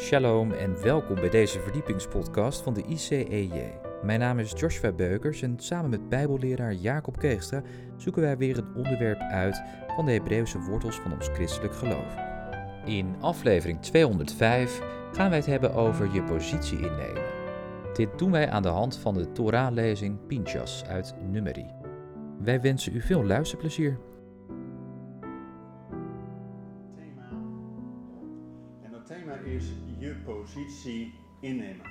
Shalom en welkom bij deze verdiepingspodcast van de ICEJ. Mijn naam is Joshua Beukers en samen met Bijbelleraar Jacob Keegstra zoeken wij weer een onderwerp uit van de Hebreeuwse wortels van ons christelijk geloof. In aflevering 205 gaan wij het hebben over je positie innemen. Dit doen wij aan de hand van de Torah-lezing Pinchas uit Numeri. Wij wensen u veel luisterplezier. Innemen.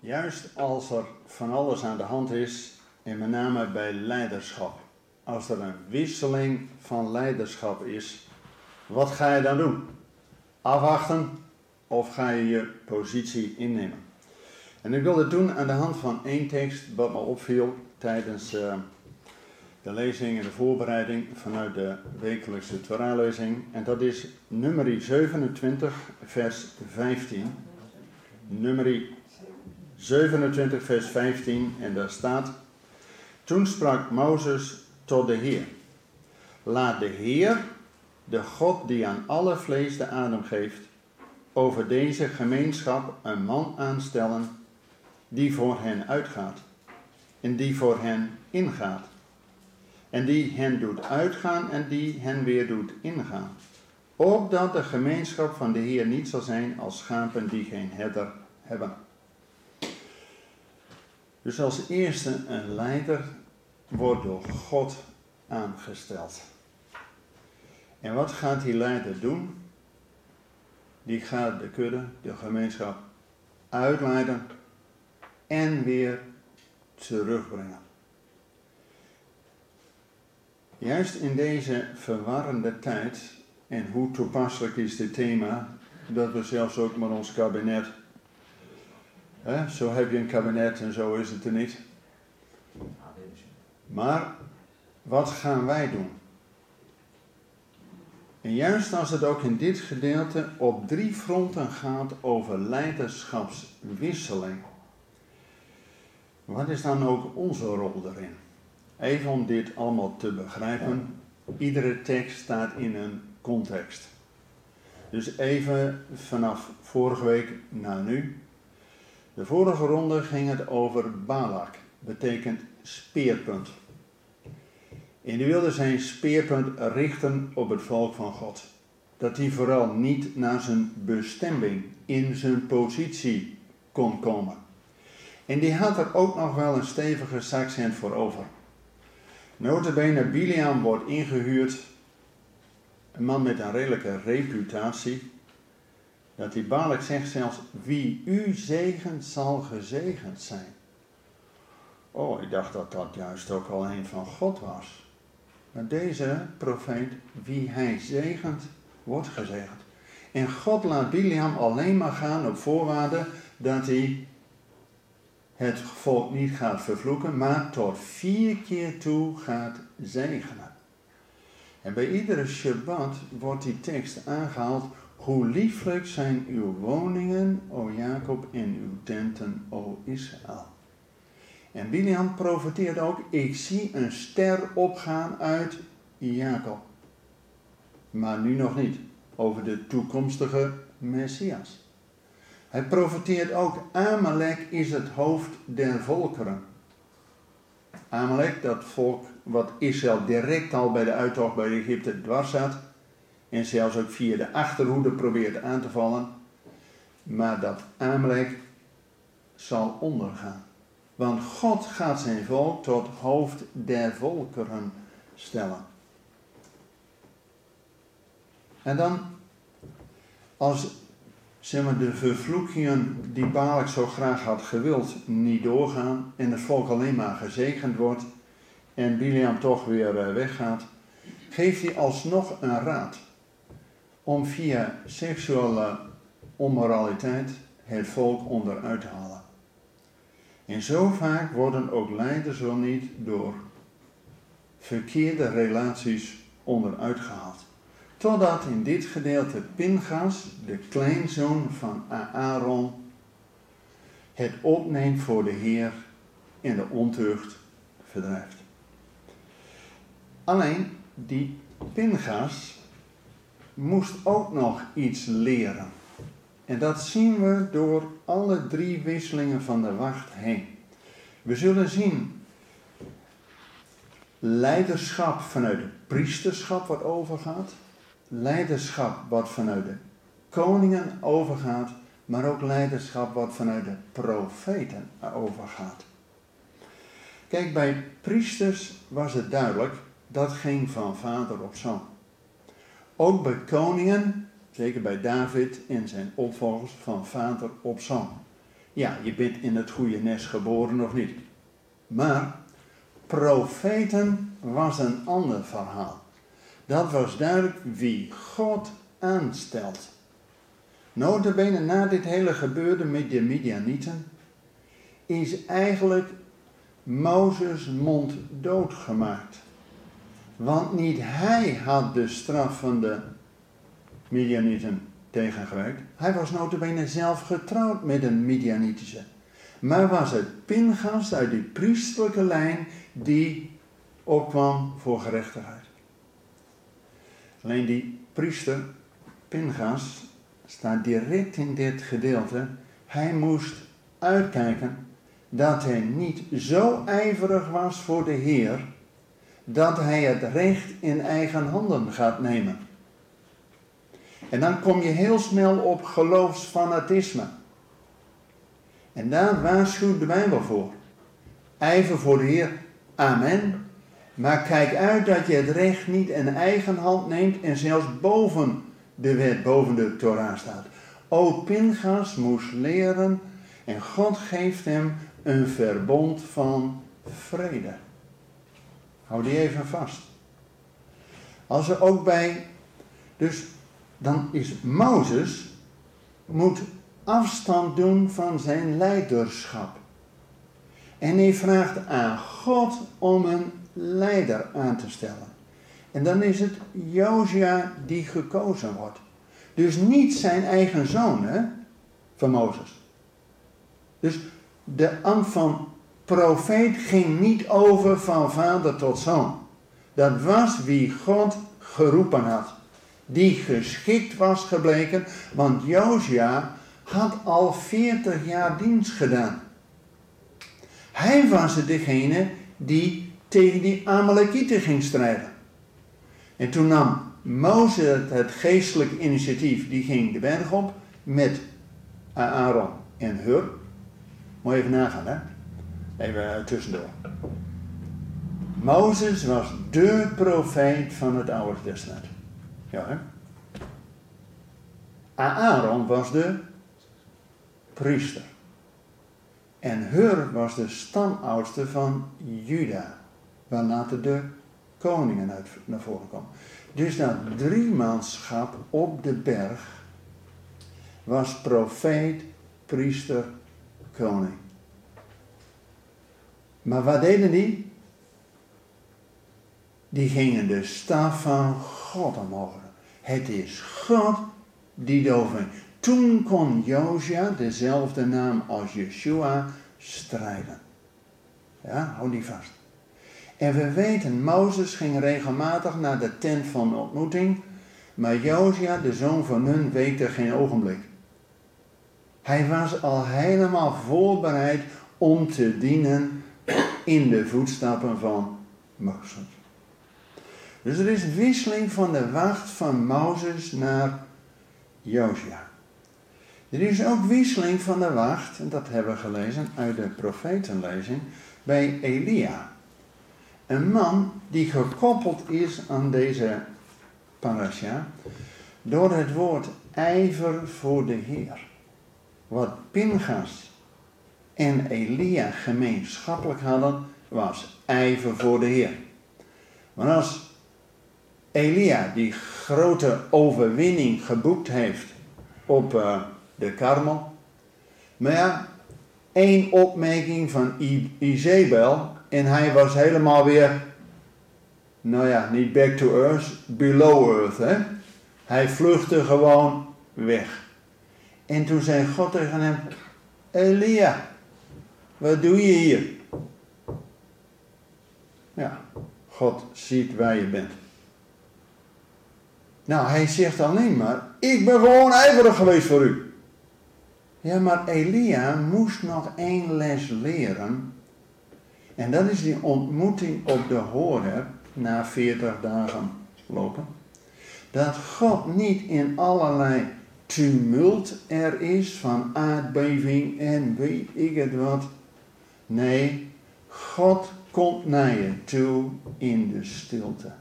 Juist als er van alles aan de hand is, en met name bij leiderschap. Als er een wisseling van leiderschap is, wat ga je dan doen? Afwachten of ga je je positie innemen? En ik wil het doen aan de hand van één tekst wat me opviel tijdens eh, de lezing en de voorbereiding vanuit de wekelijkse Torah-lezing. En dat is nummer 27, vers 15. Nummer 27, vers 15. En daar staat: Toen sprak Mozes tot de Heer: Laat de Heer, de God die aan alle vlees de adem geeft, over deze gemeenschap een man aanstellen die voor hen uitgaat en die voor hen ingaat en die hen doet uitgaan en die hen weer doet ingaan. Opdat de gemeenschap van de Heer niet zal zijn als schapen die geen herder hebben. Dus als eerste een leider wordt door God aangesteld. En wat gaat die leider doen? Die gaat de kudde, de gemeenschap, uitleiden en weer terugbrengen. Juist in deze verwarrende tijd, en hoe toepasselijk is dit thema, dat we zelfs ook met ons kabinet, hè, zo heb je een kabinet en zo is het er niet. Maar wat gaan wij doen? En juist als het ook in dit gedeelte op drie fronten gaat over leiderschapswisseling, wat is dan ook onze rol daarin? Even om dit allemaal te begrijpen, iedere tekst staat in een context. Dus even vanaf vorige week naar nu. De vorige ronde ging het over Balak, betekent speerpunt. En die wilde zijn speerpunt richten op het volk van God. Dat hij vooral niet naar zijn bestemming, in zijn positie kon komen. En die had er ook nog wel een stevige zakcent voor over. Notabene, Biliam wordt ingehuurd, een man met een redelijke reputatie, dat die Balak zegt zelfs, wie u zegent zal gezegend zijn. Oh, ik dacht dat dat juist ook al een van God was. Maar deze profeet, wie hij zegent, wordt gezegend. En God laat Biliam alleen maar gaan op voorwaarde dat hij het volk niet gaat vervloeken, maar tot vier keer toe gaat zegenen. En bij iedere Shabbat wordt die tekst aangehaald. Hoe lieflijk zijn uw woningen, o Jacob, en uw tenten, o Israël. En Biliam profeteert ook, ik zie een ster opgaan uit Jacob. Maar nu nog niet, over de toekomstige Messias. Hij profeteert ook, Amalek is het hoofd der volkeren. Amalek, dat volk wat Israël direct al bij de uittocht bij Egypte dwars zat. En zelfs ook via de achterhoede probeerde aan te vallen. Maar dat Amalek zal ondergaan. Want God gaat zijn volk tot hoofd der volkeren stellen. En dan, als zeg maar, de vervloekingen die Balak zo graag had gewild niet doorgaan en het volk alleen maar gezegend wordt en Biliam toch weer eh, weggaat, geeft hij alsnog een raad om via seksuele onmoraliteit het volk onderuit te halen. En zo vaak worden ook leiders wel niet door verkeerde relaties onderuit gehaald. Totdat in dit gedeelte Pingas, de kleinzoon van Aaron, het opneemt voor de Heer en de ontucht verdrijft. Alleen die Pingas moest ook nog iets leren. En dat zien we door alle drie wisselingen van de wacht heen. We zullen zien leiderschap vanuit het priesterschap wat overgaat, leiderschap wat vanuit de koningen overgaat, maar ook leiderschap wat vanuit de profeten overgaat. Kijk, bij priesters was het duidelijk, dat ging van vader op zoon. Ook bij koningen, zeker bij David en zijn opvolgers, van vader op zoon. Ja, je bent in het goede nest geboren of niet. Maar profeten was een ander verhaal. Dat was duidelijk wie God aanstelt. Notabene na dit hele gebeurde met de Midianieten is eigenlijk Mozes mond doodgemaakt. Want niet hij had de straf van de Midianieten tegengewerkt. Hij was notabene zelf getrouwd met een Midianitische. Maar was het Pingas uit die priesterlijke lijn die opkwam voor gerechtigheid. Alleen die priester, Pingas, staat direct in dit gedeelte. Hij moest uitkijken dat hij niet zo ijverig was voor de Heer, dat hij het recht in eigen handen gaat nemen. En dan kom je heel snel op geloofsfanatisme. En daar waarschuwt de Bijbel voor. Ijver voor de Heer, amen. Maar kijk uit dat je het recht niet in eigen hand neemt en zelfs boven de wet, boven de Torah staat. O Pingas moest leren en God geeft hem een verbond van vrede. Hou die even vast. Als er ook bij, dus dan is Mozes, moet afstand doen van zijn leiderschap. En hij vraagt aan God om een leider aan te stellen. En dan is het Josia die gekozen wordt. Dus niet zijn eigen zoon hè, van Mozes. Dus de ambt van profeet ging niet over van vader tot zoon. Dat was wie God geroepen had. Die geschikt was gebleken, want Josia had al 40 jaar dienst gedaan. Hij was degene die tegen die Amalekieten ging strijden. En toen nam Mozes het geestelijke initiatief, die ging de berg op met Aaron en Hur. Moet je even nagaan, hè? Even tussendoor. Mozes was de profeet van het Oude Testament. Ja, hè? Aaron was de priester. En Hur was de stamoudste van Juda, waar later de koningen uit naar voren komen. Dus dat driemanschap op de berg was profeet, priester, koning. Maar wat deden die? Die gingen de staf van God omhoog. Het is God die doven. Toen kon Josia, dezelfde naam als Yeshua, strijden. Ja, hou die vast. En we weten, Mozes ging regelmatig naar de tent van ontmoeting, maar Josia, de zoon van Nun, weet er geen ogenblik. Hij was al helemaal voorbereid om te dienen in de voetstappen van Mozes. Dus er is wisseling van de wacht van Mozes naar Josia. Er is ook wisseling van de wacht, en dat hebben we gelezen uit de profetenlezing, bij Elia. Een man die gekoppeld is aan deze parasha door het woord ijver voor de Heer. Wat Pingas en Elia gemeenschappelijk hadden, was ijver voor de Heer. Maar als Elia die grote overwinning geboekt heeft op uh, de Karmel, maar ja, één opmerking van Izebel en hij was helemaal weer, nou ja, niet back to earth, below earth. Hè? Hij vluchtte gewoon weg. En toen zei God tegen hem, Elia, wat doe je hier? Ja, God ziet waar je bent. Nou, hij zegt alleen maar, ik ben gewoon ijverig geweest voor u. Ja, maar Elia moest nog één les leren. En dat is die ontmoeting op de Horeb na 40 dagen lopen. Dat God niet in allerlei tumult er is van aardbeving en weet ik het wat. Nee, God komt naar je toe in de stilte.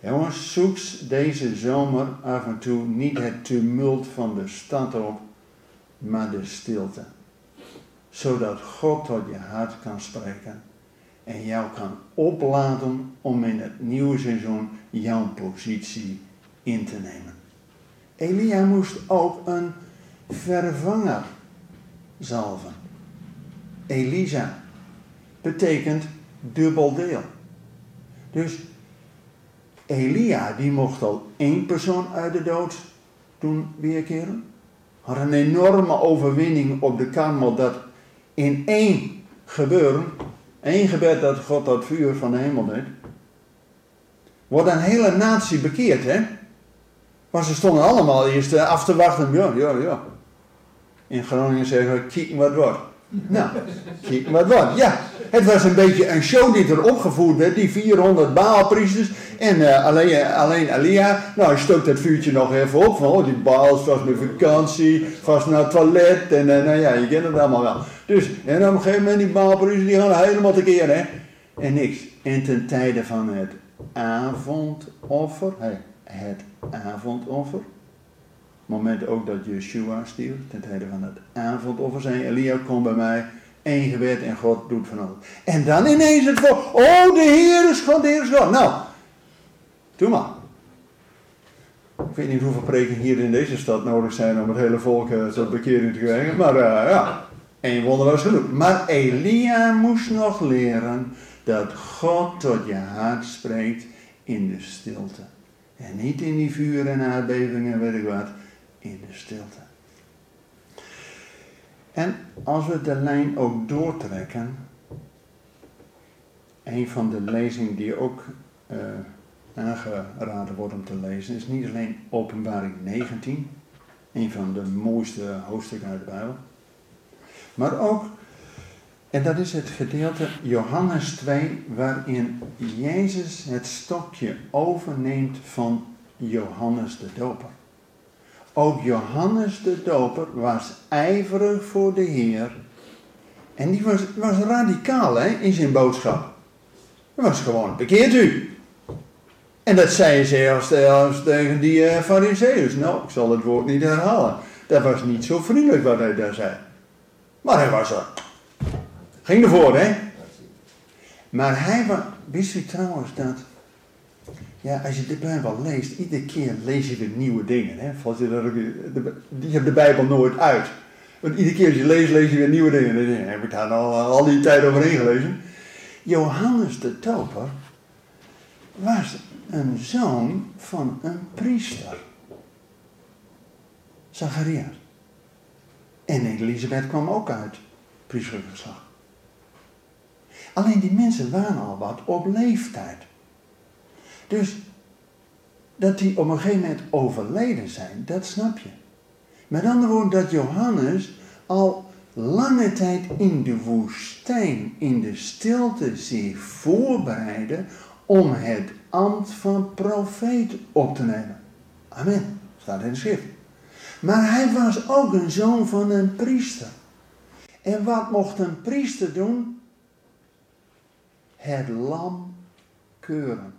Jongens, zoek deze zomer af en toe niet het tumult van de stad op, maar de stilte. Zodat God tot je hart kan spreken en jou kan opladen om in het nieuwe seizoen jouw positie in te nemen. Elia moest ook een vervanger zalven. Elisa betekent dubbel deel. Dus Elia, die mocht al één persoon uit de dood doen weerkeren. Had een enorme overwinning op de Karmel dat in één gebeuren, één gebed dat God dat vuur van de hemel deed, wordt een hele natie bekeerd, hè? Maar ze stonden allemaal eerst eh, af te wachten. Ja, ja, ja. In Groningen zeggen we, kijk wat wordt. Nou, kijk wat wordt. Ja, het was een beetje een show die er opgevoerd werd. Die 400 Baalpriesters. En uh, alleen, alleen Elia. Nou, hij stookt dat vuurtje nog even op. Van, oh, die Baals was met vakantie. Vast naar het toilet. En uh, nou ja, je kent het allemaal wel. Dus, en op een gegeven moment die Baalpriesters die gaan helemaal tekeer, hè. En niks. En ten tijde van het avondoffer. Het avondoffer. Moment ook dat Yeshua stierf, ten tijde van het avondoffer, zei Elia, kom bij mij, één gebed en God doet van alles. En dan ineens het voor, oh de Heer is God, de Heer is God. Nou, doe maar. Ik weet niet hoeveel preken hier in deze stad nodig zijn om het hele volk uh, tot bekering te krijgen, maar uh, ja, één wonder was genoeg. Maar Elia moest nog leren dat God tot je hart spreekt in de stilte. En niet in die vuur en aardbevingen, weet ik wat, in de stilte. En als we de lijn ook doortrekken, een van de lezingen die ook uh, aangeraden wordt om te lezen, is niet alleen Openbaring 19, een van de mooiste hoofdstukken uit de Bijbel, maar ook en dat is het gedeelte Johannes 2, waarin Jezus het stokje overneemt van Johannes de Doper. Ook Johannes de Doper was ijverig voor de Heer. En die was, was radicaal hè, in zijn boodschap. Hij was gewoon, bekeert u. En dat zei hij zelfs, tegen die uh. Nou, ik zal het woord niet herhalen. Dat was niet zo vriendelijk wat hij daar zei. Maar hij was er Ging ervoor, hè? Maar hij was, wist u trouwens dat, ja, als je de Bijbel leest, iedere keer lees je weer nieuwe dingen, hè? Je dat die hebt de Bijbel nooit uit. Want iedere keer als je leest, lees je weer nieuwe dingen. Dan heb ik daar al, al die tijd overheen gelezen. Johannes de Doper was een zoon van een priester. Zacharias. En Elisabeth kwam ook uit priesterlijk geslacht. Alleen die mensen waren al wat op leeftijd. Dus dat die op een gegeven moment overleden zijn, dat snap je. Met andere woorden, dat Johannes al lange tijd in de woestijn, in de stilte zich voorbereidde om het ambt van profeet op te nemen. Amen. Staat in de schrift. Maar hij was ook een zoon van een priester. En wat mocht een priester doen? het lam keuren.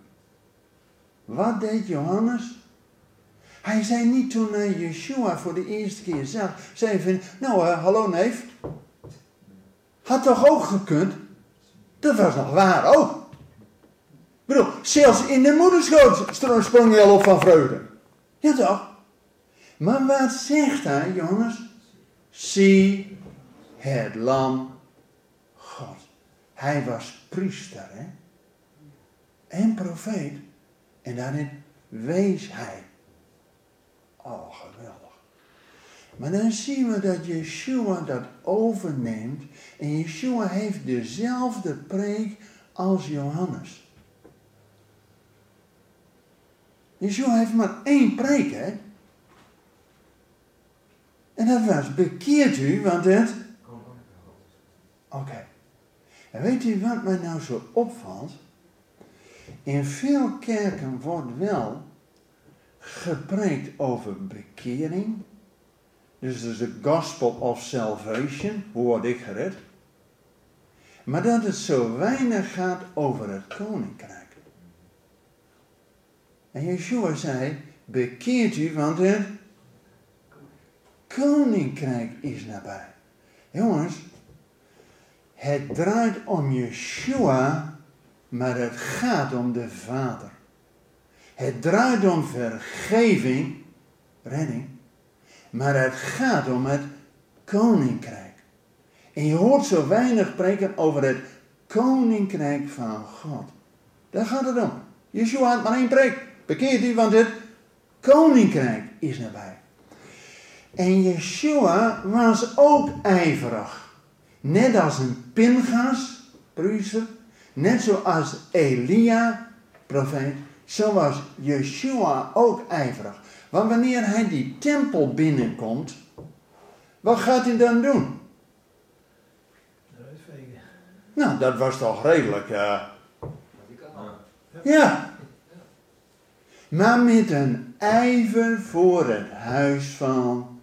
Wat deed Johannes? Hij zei niet toen hij Yeshua voor de eerste keer zag, zei van, nou uh, hallo neef, had toch ook gekund? Dat was nog waar ook. Ik bedoel, zelfs in de moederschoot sprong hij al op van vreugde. Ja toch? Maar wat zegt hij, Johannes? Zie het lam hij was priester hè? en profeet. En daarin wees hij. Oh, geweldig. Maar dan zien we dat Yeshua dat overneemt. En Yeshua heeft dezelfde preek als Johannes. Yeshua heeft maar één preek, hè? En dat was bekeert u, want het. Oké. En weet u wat mij nou zo opvalt? In veel kerken wordt wel gepreekt over bekering. Dus de gospel of salvation. Hoe word ik gered? Maar dat het zo weinig gaat over het koninkrijk. En Yeshua zei, bekeert u, want het koninkrijk is nabij. Jongens, het draait om Yeshua, maar het gaat om de Vader. Het draait om vergeving, redding, maar het gaat om het koninkrijk. En je hoort zo weinig preken over het koninkrijk van God. Daar gaat het om. Yeshua had maar één preek. Bekeert u, want het koninkrijk is nabij. En Yeshua was ook ijverig. Net als een Pingas, priester. Net zoals Elia, profeet. Zo was Yeshua ook ijverig. Want wanneer hij die tempel binnenkomt, wat gaat hij dan doen? Nou, dat was toch redelijk. Uh... Ja. Maar met een ijver voor het huis van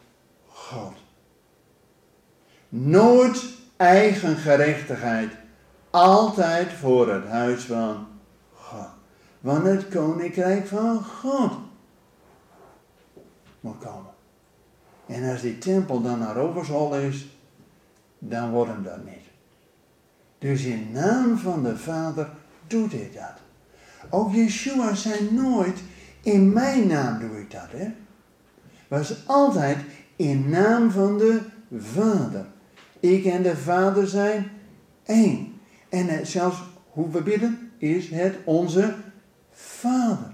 Nooit eigen gerechtigheid. Altijd voor het huis van God. Want het koninkrijk van God moet komen. En als die tempel dan naar overzol is, dan wordt hem dat niet. Dus in naam van de Vader doet hij dat. Ook Yeshua zei nooit, in mijn naam doe ik dat. Hè? Was altijd in naam van de Vader. Ik en de Vader zijn één. En zelfs hoe we bidden is het onze Vader.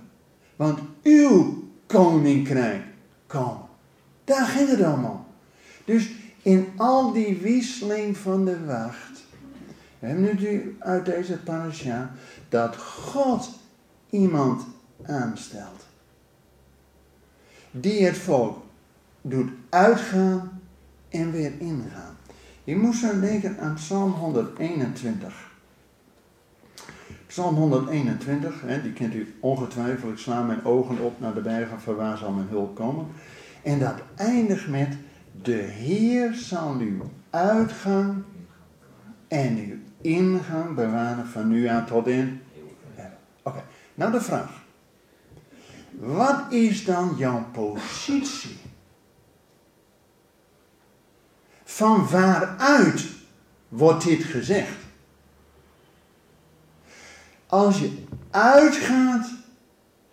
Want uw koninkrijk komen. Daar ging het allemaal. Dus in al die wisseling van de wacht we hebben nu uit deze parasha dat God iemand aanstelt. Die het volk doet uitgaan en weer ingaan. Je moest zo denken aan Psalm 121. Psalm 121, hè, die kent u ongetwijfeld. Ik sla mijn ogen op naar de bergen, van waar zal mijn hulp komen. En dat eindigt met, de Heer zal uw uitgang en uw ingang bewaren van nu aan tot in. Oké, nou de vraag. Wat is dan jouw positie? Van waaruit wordt dit gezegd? Als je uitgaat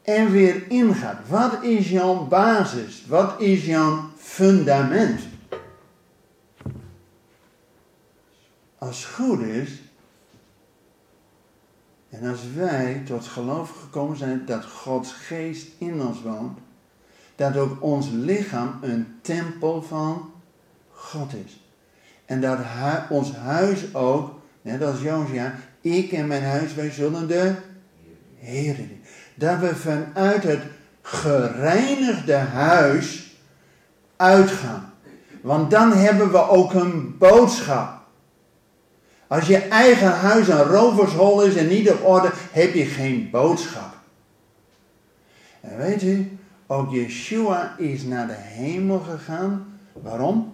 en weer ingaat, wat is jouw basis? Wat is jouw fundament? als het goed is, en als wij tot geloof gekomen zijn dat Gods geest in ons woont, dat ook ons lichaam een tempel van God is. En dat ons huis ook, net als Josia, ik en mijn huis, wij zullen de Heer Dat we vanuit het gereinigde huis uitgaan. Want dan hebben we ook een boodschap. Als je eigen huis een rovershol is en niet op orde, heb je geen boodschap. En weet u, ook Yeshua is naar de hemel gegaan. Waarom?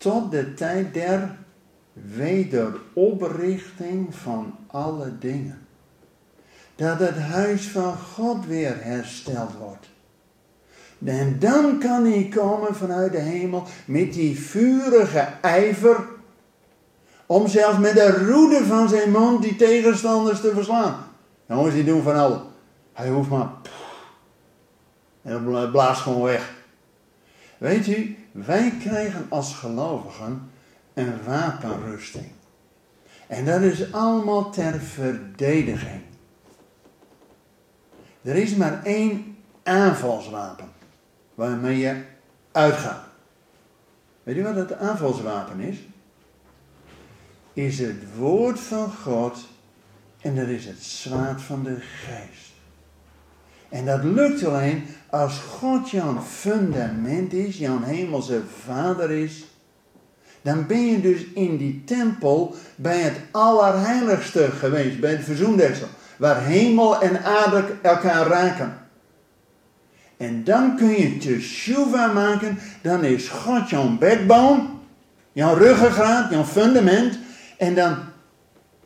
Tot de tijd der wederoprichting van alle dingen. Dat het huis van God weer hersteld wordt. En dan kan hij komen vanuit de hemel met die vurige ijver om zelfs met de roede van zijn mond die tegenstanders te verslaan. Jongens, die doen van alles. Hij hoeft maar. En blaast gewoon weg. Weet u, wij krijgen als gelovigen een wapenrusting. En dat is allemaal ter verdediging. Er is maar één aanvalswapen waarmee je uitgaat. Weet u wat het aanvalswapen is? is het woord van God en dat is het zwaard van de geest. En dat lukt alleen als God jouw fundament is, jouw hemelse vader is. Dan ben je dus in die tempel bij het allerheiligste geweest, bij het verzoendeksel. Waar hemel en aarde elkaar raken. En dan kun je teshuva maken, dan is God jouw backbone, jouw ruggengraat, jouw fundament. En dan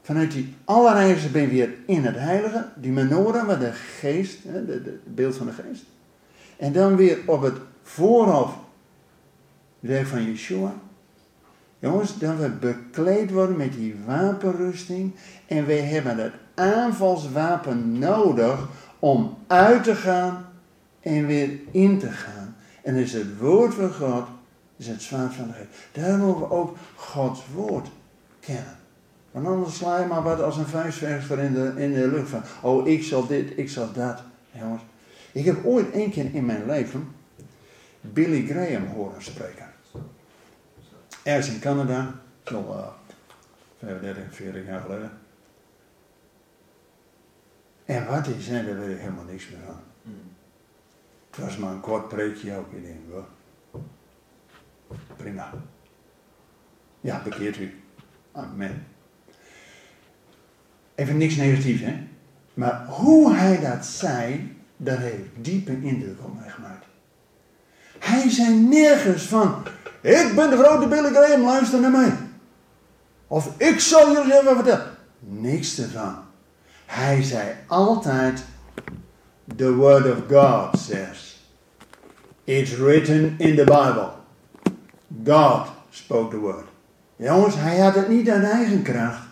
vanuit die allerheiligste ben je weer in het heilige, die menorah, met de geest, het beeld van de geest. En dan weer op het voorhoofd, de van Yeshua. Jongens, dat we bekleed worden met die wapenrusting. En wij hebben het aanvalswapen nodig om uit te gaan en weer in te gaan. En is het woord van God, is het zwaard van de geest. Daarom moeten we ook Gods woord kennen. Want anders sla je maar wat als een vuistvechter in de, in de lucht van, oh ik zal dit, ik zal dat. Jongens, ik heb ooit één keer in mijn leven Billy Graham horen spreken. Ergens in Canada, zo uh, 35, 40 jaar geleden. En wat hij zei, daar weet ik helemaal niks meer van. Het was maar een kort preekje ook. Denk, wel, prima. Ja, bekeert u. Amen. Even niks negatiefs, hè. Maar hoe hij dat zei, dat heeft diepe indruk op mij gemaakt. Hij zei nergens van, ik ben de grote Billy Graham, luister naar mij. Of ik zal jullie even vertellen. Niks ervan. Hij zei altijd, the word of God says. It's written in the Bible. God spoke the word. Jongens, hij had het niet uit eigen kracht.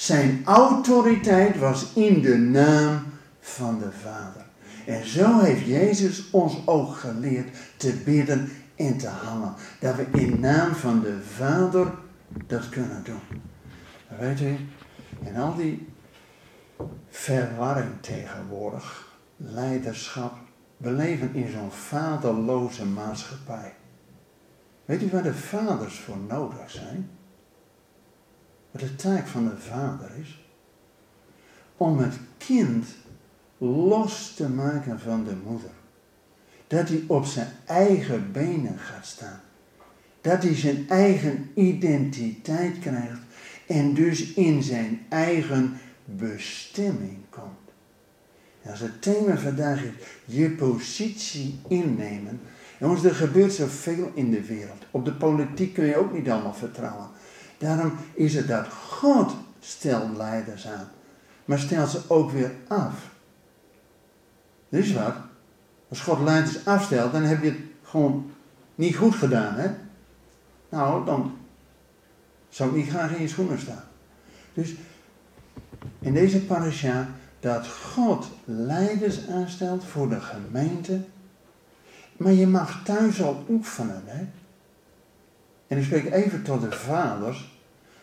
Zijn autoriteit was in de naam van de Vader. En zo heeft Jezus ons ook geleerd te bidden en te hangen. Dat we in naam van de Vader dat kunnen doen. Weet u, en al die verwarring tegenwoordig, leiderschap, we leven in zo'n vaderloze maatschappij. Weet u waar de vaders voor nodig zijn? Wat de taak van de vader is? Om het kind los te maken van de moeder. Dat hij op zijn eigen benen gaat staan. Dat hij zijn eigen identiteit krijgt en dus in zijn eigen bestemming komt. En als het thema vandaag is je positie innemen. Jongens, er gebeurt zoveel in de wereld. Op de politiek kun je ook niet allemaal vertrouwen. Daarom is het dat God stelt leiders aan. Maar stelt ze ook weer af. Dat is wat. Als God leiders afstelt, dan heb je het gewoon niet goed gedaan. Hè? Nou, dan zou ik niet graag in je schoenen staan. Dus in deze parasha dat God leiders aanstelt voor de gemeente. Maar je mag thuis al oefenen. Hè? En ik spreek even tot de vaders.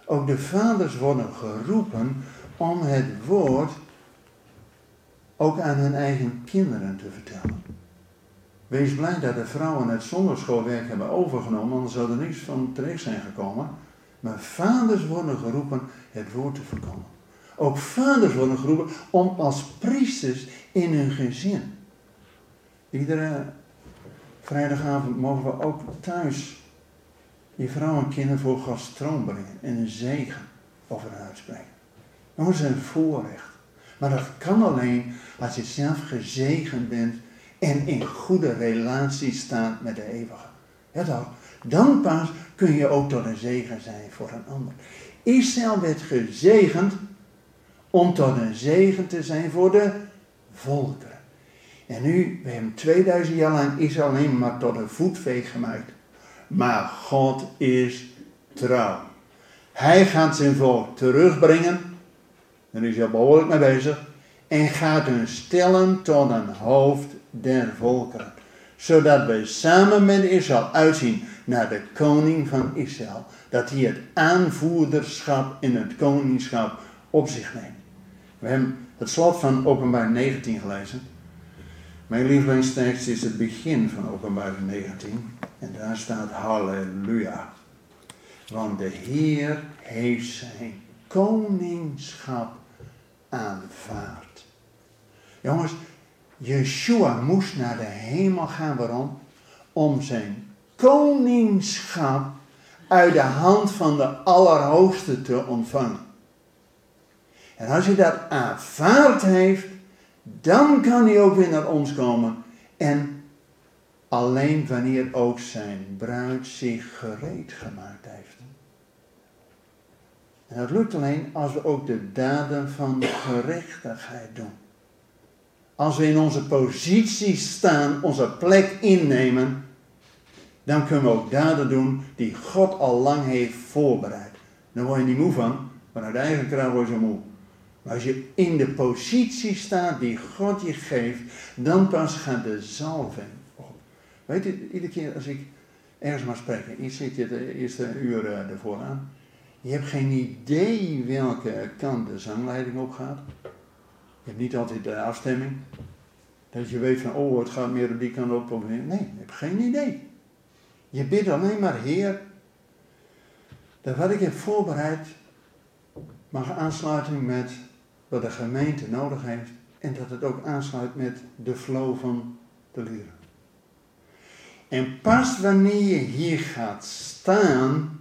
Ook de vaders worden geroepen om het woord ook aan hun eigen kinderen te vertellen. Wees blij dat de vrouwen het zonderschoolwerk hebben overgenomen, anders zou er niets van terecht zijn gekomen. Maar vaders worden geroepen het woord te verkondigen. Ook vaders worden geroepen om als priesters in hun gezin. Iedere vrijdagavond mogen we ook thuis die vrouwen en kinderen voor Gods brengen en een zegen over hen uitspreken. Dat is een voorrecht. Maar dat kan alleen als je zelf gezegend bent en in goede relatie staat met de eeuwige. Ja toch? Dan pas kun je ook tot een zegen zijn voor een ander. Israël werd gezegend om tot een zegen te zijn voor de volkeren. En nu, we hebben 2000 jaar lang Israël alleen maar tot een voetveeg gemaakt. Maar God is trouw. Hij gaat zijn volk terugbrengen. Daar is hij behoorlijk mee bezig. En gaat hun stellen tot een hoofd der volkeren. Zodat wij samen met Israël uitzien naar de koning van Israël. Dat hij het aanvoerderschap in het koningschap op zich neemt. We hebben het slot van openbaar 19 gelezen. Mijn lievelingstekst is het begin van openbaar 19. En daar staat halleluja. Want de Heer heeft zijn koningschap aanvaard. Jongens, Yeshua moest naar de hemel gaan. Waarom? Om zijn koningschap uit de hand van de Allerhoogste te ontvangen. En als hij dat aanvaard heeft, dan kan hij ook weer naar ons komen. En alleen wanneer ook zijn bruid zich gereed gemaakt heeft. En dat lukt alleen als we ook de daden van gerechtigheid doen. Als we in onze positie staan, onze plek innemen, dan kunnen we ook daden doen die God al lang heeft voorbereid. Dan word je niet moe van, maar uit eigen kracht word je moe. Maar als je in de positie staat die God je geeft, dan pas gaat de zalving. Weet je, iedere keer als ik ergens mag spreken, je zit je de eerste uur uh, ervoor aan. Je hebt geen idee welke kant de zangleiding op gaat. Je hebt niet altijd de afstemming. Dat je weet van, oh, het gaat meer op die kant op. Nee, je hebt geen idee. Je bidt alleen maar, Heer, dat wat ik heb voorbereid mag aansluiten met wat de gemeente nodig heeft. En dat het ook aansluit met de flow van de lieren. En pas wanneer je hier gaat staan,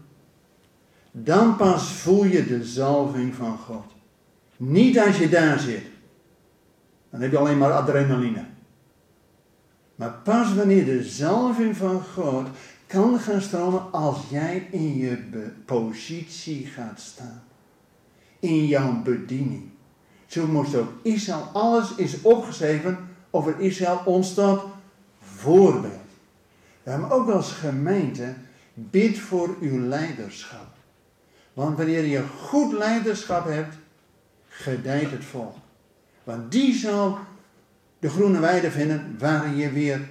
dan pas voel je de zalving van God. Niet als je daar zit. Dan heb je alleen maar adrenaline. Maar pas wanneer de zalving van God kan gaan stromen als jij in je positie gaat staan. In jouw bediening. Zo moest ook Israël, alles is opgeschreven over Israël ons tot voorbeeld. We hebben ook als gemeente, bid voor uw leiderschap. Want wanneer je goed leiderschap hebt, gedijt het volk. Want die zal de groene weide vinden waar je weer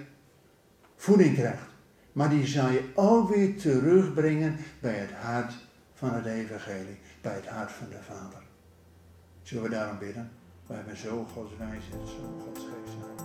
voeding krijgt. Maar die zal je ook weer terugbrengen bij het hart van het evangelie. Bij het hart van de Vader. Zullen we daarom bidden? We hebben zo Gods wijsheid, zo Gods geest.